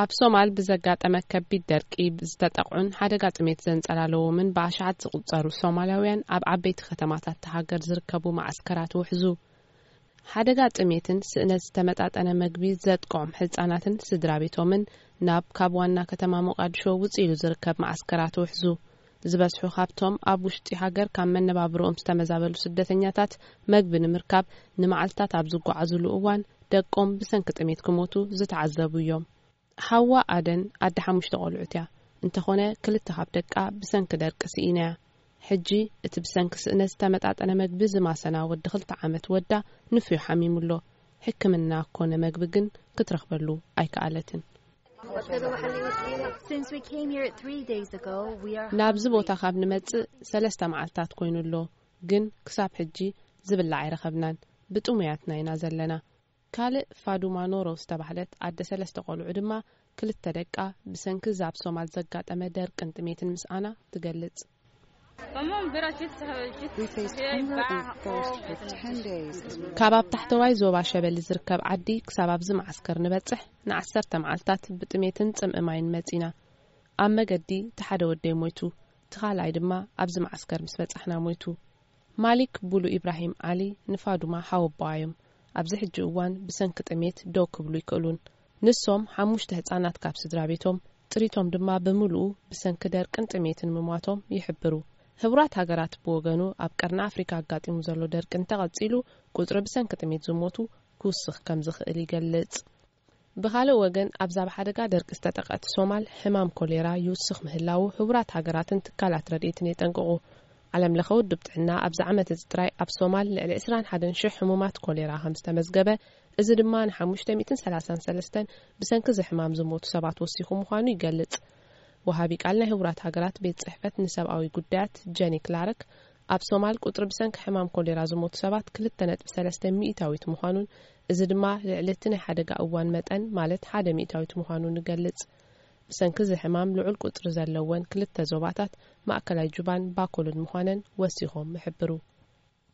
ኣብ ሶማል ብዘጋጠመ ከቢድ ደርቂ ዝተጠቕዑን ሓደጋ ጥሜት ዘንጸላለዎምን ብኣሽሓት ዝቑጸሩ ሶማላውያን ኣብ ዓበይቲ ከተማታት እታ ሃገር ዝርከቡ መዓስከራት ውሕዙ ሓደጋ ጥሜትን ስእነት ዝተመጣጠነ መግቢ ዘጥቅዖም ህጻናትን ስድራቤቶምን ናብ ካብ ዋና ከተማ ሞቓድሾ ውጽኢሉ ዝርከብ መዓስከራት ውሕዙ ዝበዝሑ ካብቶም ኣብ ውሽጢ ሃገር ካብ መነባብርኦም ዝተመዛበሉ ስደተኛታት፣ መግቢ ንምርካብ ንመዓልታት ኣብ ዝጓዓዙሉ እዋን ደቆም ብሰንኪ ጥሜት ክሞቱ ዝተዓዘቡ እዮም። ሓዋ ኣደን ኣደ ሓሙሽተ ቆልዑት እያ፣ እንተኾነ ክልተ ካብ ደቃ ብሰንኪ ደርቂ ስኢና'ያ። ሕጂ እቲ ብሰንኪ ስእነት ዝተመጣጠነ መግቢ ዝማሰና ወዲ ክልተ ዓመት ወዳ ንፍዮ ሓሚሙ'ሎ፣ ሕክምና ኮነ መግቢ ግን ክትረኽበሉ ኣይከኣለትን። ናብዚ ቦታ ካብ ንመጽእ ሰለስተ መዓልታት ኮይኑ ኣሎ ግን ክሳብ ሕጂ ዝብላዕ ኣይረኸብናን ብጥሙያትና ኢና ዘለና ካልእ ፋዱማ ኖሮ ዝተባህለት ኣደ ሰለስተ ቆልዑ ድማ ክልተ ደቃ ብሰንኪ እዚ ኣብ ሶማል ዘጋጠመ ደርቅን ጥሜትን ምስኣና ትገልጽ። ካብ ኣብ ታሕተዋይ ዞባ ሸበሊ ዝርከብ ዓዲ ክሳብ ኣብዚ መዓስከር ንበጽሕ ንዓሰርተ መዓልታት ብጥሜትን ጽምኢ ማይን መጺና ኣብ መገዲ እቲ ሓደ ወደይ ሞይቱ እቲ ካልኣይ ድማ ኣብዚ መዓስከር ምስ በጻሕና ሞይቱ ማሊክ ቡሉ ኢብራሂም ዓሊ ንፋዱማ ሓወቦኣ እዮም ኣብዚ ሕጂ እዋን ብሰንኪ ጥሜት ደው ክብሉ ይክእሉን ንሶም ሓሙሽተ ህጻናት ካብ ስድራ ቤቶም ጥሪቶም ድማ ብምልኡ ብሰንኪ ደርቅን ጥሜትን ምሟቶም ይሕብሩ። ህቡራት ሃገራት ብወገኑ ኣብ ቀርኒ ኣፍሪካ ኣጋጢሙ ዘሎ ደርቂ እንተቐፂሉ ቁፅሪ ብሰንኪ ጥሜት ዝሞቱ ክውስኽ ከምዝኽእል ይገልፅ። ብኻልእ ወገን ኣብዛ ብሓደጋ ደርቂ ዝተጠቕዐት ሶማል ሕማም ኮሌራ ይውስኽ ምህላዉ ህቡራት ሃገራትን ትካላት ረድኤትን የጠንቅቑ። ዓለም ለኸ ውድብ ጥዕና ኣብዚ ዓመት እዚ ጥራይ ኣብ ሶማል ልዕሊ ዕስራን ሓደን ሽሕ ሕሙማት ኮሌራ ከምዝተመዝገበ እዚ ድማ ንሓሙሽተ ሚእትን ሰላሳን ሰለስተን ብሰንኪ እዚ ሕማም ዝሞቱ ሰባት ወሲኹ ምዃኑ ይገልጽ። ወሃቢ ቃል ናይ ህቡራት ሃገራት ቤት ጽሕፈት ንሰብኣዊ ጉዳያት ጀኒ ክላረክ ኣብ ሶማል ቁጽሪ ብሰንኪ ሕማም ኮሌራ ዝሞቱ ሰባት ክልተ ነጥቢ ሰለስተ ሚኢታዊት ምዃኑን እዚ ድማ ልዕሊ እቲ ናይ ሓደጋ እዋን መጠን ማለት ሓደ ሚኢታዊት ምዃኑ ንገልጽ ብሰንኪ እዚ ሕማም ልዑል ቁጽሪ ዘለወን ክልተ ዞባታት ማእከላይ ጁባን ባኮልን ምዃነን ወሲኾም ይሕብሩ።